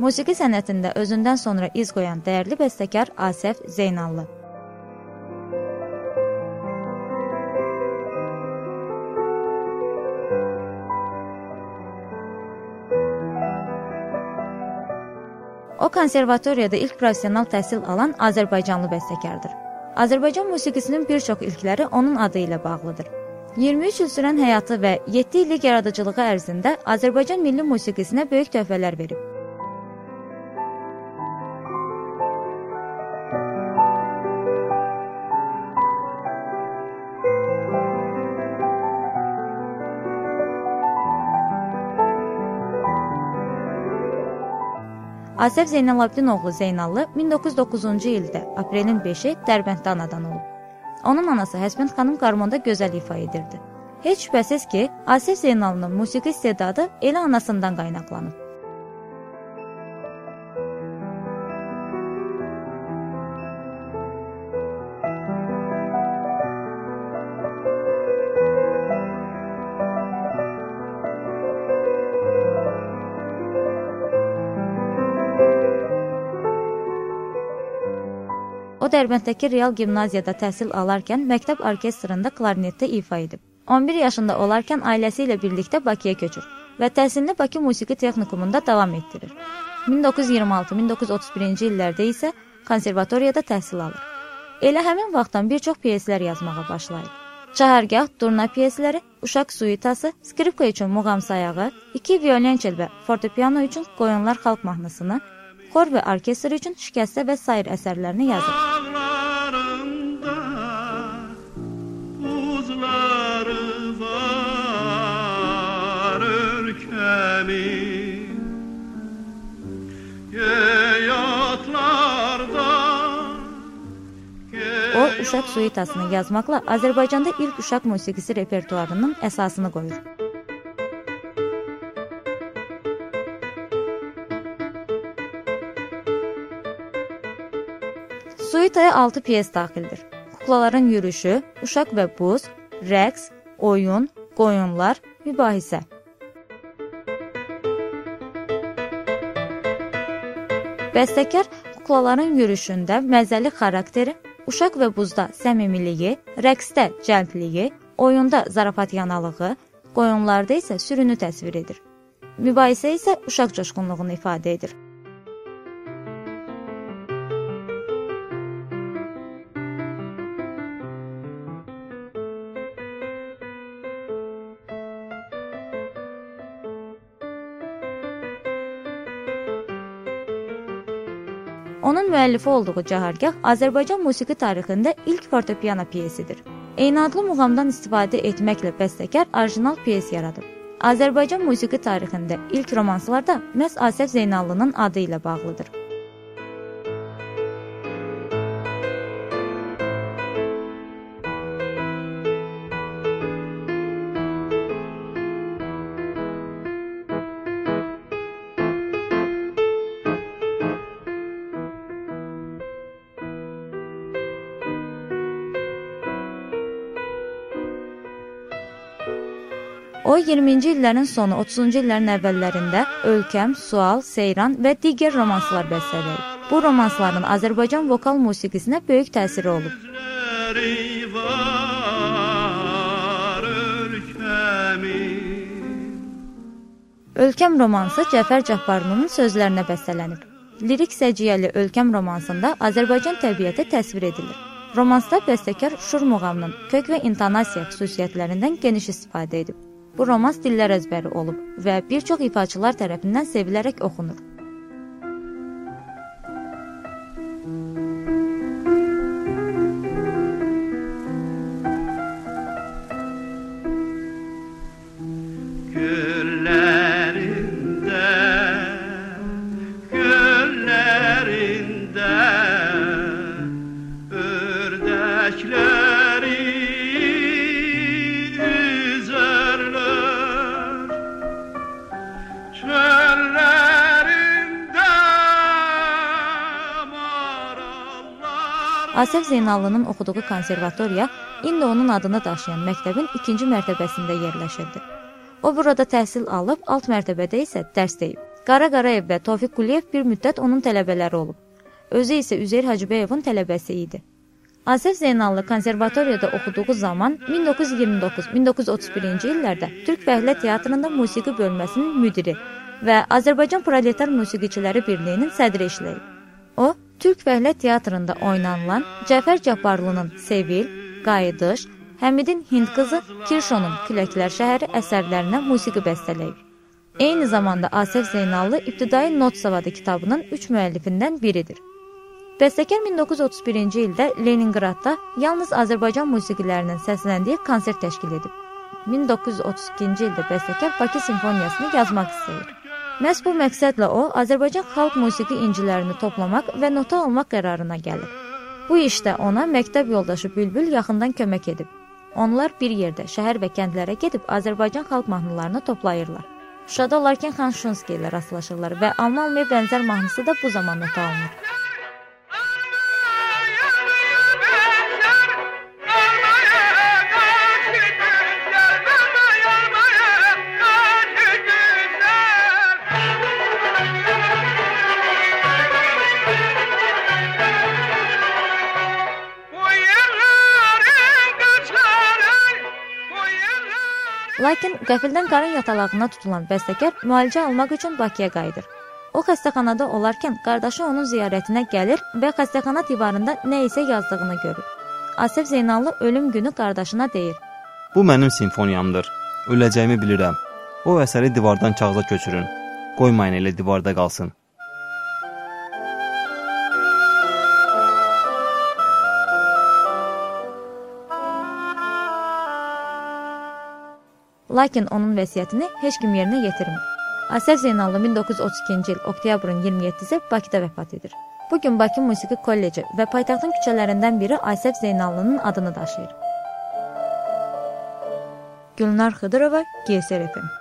Musiqi sənətində özündən sonra iz qoyan dəyərli bəstəkar Asəf Zeynallı. O konservatoriyada ilk professional təhsil alan Azərbaycanlı bəstəkardır. Azərbaycan musiqisinin bir çox ilkləri onun adı ilə bağlıdır. 23 il sürən həyatı və 7 illik yaradıcılığı ərzində Azərbaycan milli musiqisinə böyük töhfələr verib. Asəf Zeynalabdin oğlu Zeynallı 1909-cu ildə aprelin 5-i Dərbənddə anadan olub. Onun anası Həsbənd xanım qarmonda gözəl ifa edirdi. Heç şübhəsiz ki, Asəf Zeynallının musiqi istedadı elə anasından qaynaqlanıb. O Dərbəndəki Real Gimnaziyada təhsil alarkən məktəb orkestrində klarnetdə ifa edib. 11 yaşında olarkən ailəsi ilə birlikdə Bakıya köçür və təhsilini Bakı Musiqi Texnikumunda davam etdirir. 1926-1931-ci illərdə isə konservatoriyada təhsil alır. Elə həmin vaxtdan bir çox pyeslər yazmağa başlayır. Çahargah, durna pyesləri, uşaq suitası, skripka üçün muğam sayağı, iki violonçel və fortepiano üçün qoyunlar xalq mahnısını, xor və orkestr üçün şikəstə və sair əsərlərini yazır. Yeyatlarda O, uşaq suitasını yazmaqla Azərbaycanda ilk uşaq musiqisi repertuarının əsasını qoyur. Suitaya 6 pyes daxildir. Kuklaların yürüşü, uşaq və buz, rəqs, oyun, qoyunlar, mübahisə. Bəstəkar kuklaların yürüşündə məzəli xarakteri, uşaq və buzda səmimiliyi, rəqsdə cəldliyi, oyunda zarafatyanalığı, qoyunlarda isə sürünü təsvir edir. Mübahisə isə uşaq coşqunluğunu ifadə edir. Onun müəllifi olduğu Cahargah Azərbaycan musiqi tarixində ilk fortepiano pyesidir. Eyni adlı muğamdan istifadə etməklə bəstəkar orijinal pyes yaradıb. Azərbaycan musiqi tarixində ilk romanslar da məhz Asəf Zeynallının adı ilə bağlıdır. O 20-ci illərin sonu, 30-cu illərin əvvəllərində Ölkəm, Sual, Seyran və digər romanslar bəstələyib. Bu romansların Azərbaycan vokal musiqisinə böyük təsiri olub. Ölkəm romansı Cəfər Cabbarlının sözlərinə bəstələnib. Lirik səciyyəli Ölkəm romansında Azərbaycan təbiəti təsvir edilir. Romansda bəstəkar Şur muğamının kök və intonasiya xüsusiyyətlərindən geniş istifadə edib. Bu romans dillər əzbəri olub və bir çox ifaçılar tərəfindən sevilərək oxunur. Asəf Zeynallının oxuduğu konservatoriya indi onun adını daşıyan məktəbin ikinci mərtəbəsində yerləşirdi. O burada təhsil alıb, alt mərtəbədə isə dərs deyib. Qara Qarayev və Tofiq Quliyev bir müddət onun tələbələri olub. Özü isə Üzeyir Hacıbəyovun tələbəsi idi. Asif Zeynallı konservatoriyada oxuduğu zaman 1929-1931-ci illərdə Türk Fəhlə Teatrında musiqi bölməsinin müdiri və Azərbaycan Proletar Musiqiçiləri Birliyinin sədri işləyib. Türk Fəhlə Teatrında oynanılan Cəfər Cabbarlının Sevil, Qayıdış, Həmidin Hind qızı, Kirşonun Küləklər şəhəri əsərlərinə musiqi bəstələyib. Eyni zamanda Asif Zeynallı İbtidai Not Savadı kitabının 3 müəllifindən biridir. Bəstəkar 1931-ci ildə Leningradda yalnız Azərbaycan musiqilərinin səsləndiyi konsert təşkil edib. 1932-ci ildə bəstəkar Bakı simfoniyasını yazmaq istəyir. Məhz bu məqsədlə o, Azərbaycan xalq musiqi incilərini toplamaq və nota almaq qərarına gəlir. Bu işdə ona məktəb yoldaşı Bülbül yaxından kömək edib. Onlar bir yerdə şəhər və kəndlərə gedib Azərbaycan xalq mahnılarını toplayırlar. Şuşada olarkən Xan Şunski ilə rastlaşırlar və Almalmaya bənzər mahnısı da bu zaman nota alınır. Lakin qəfildən qarın yatalağına tutulan bəstəkar müalicə almaq üçün Bakıya qayıdır. O xəstəxanada olarkən qardaşı onun ziyarətinə gəlir və xəstəxana divarında nə isə yazdığını görür. Asif Zeynallı ölüm günü qardaşına deyir: "Bu mənim simfoniyamdır. Öləcəyimi bilirəm. O əsəri divardan kağıza köçürün. Qoymayın elə divarda qalsın." Lakin onun vəsiyyətini heç kim yerinə yetirmir. Asəf Zeynallı 1932-ci il oktyabrın 27-si Bakıda vəfat edir. Bu gün Bakı Musiqi Kolleci və paytaxtın küçələrindən biri Asəf Zeynallının adını daşıyır. Gülnar Xıdırova, GSR FM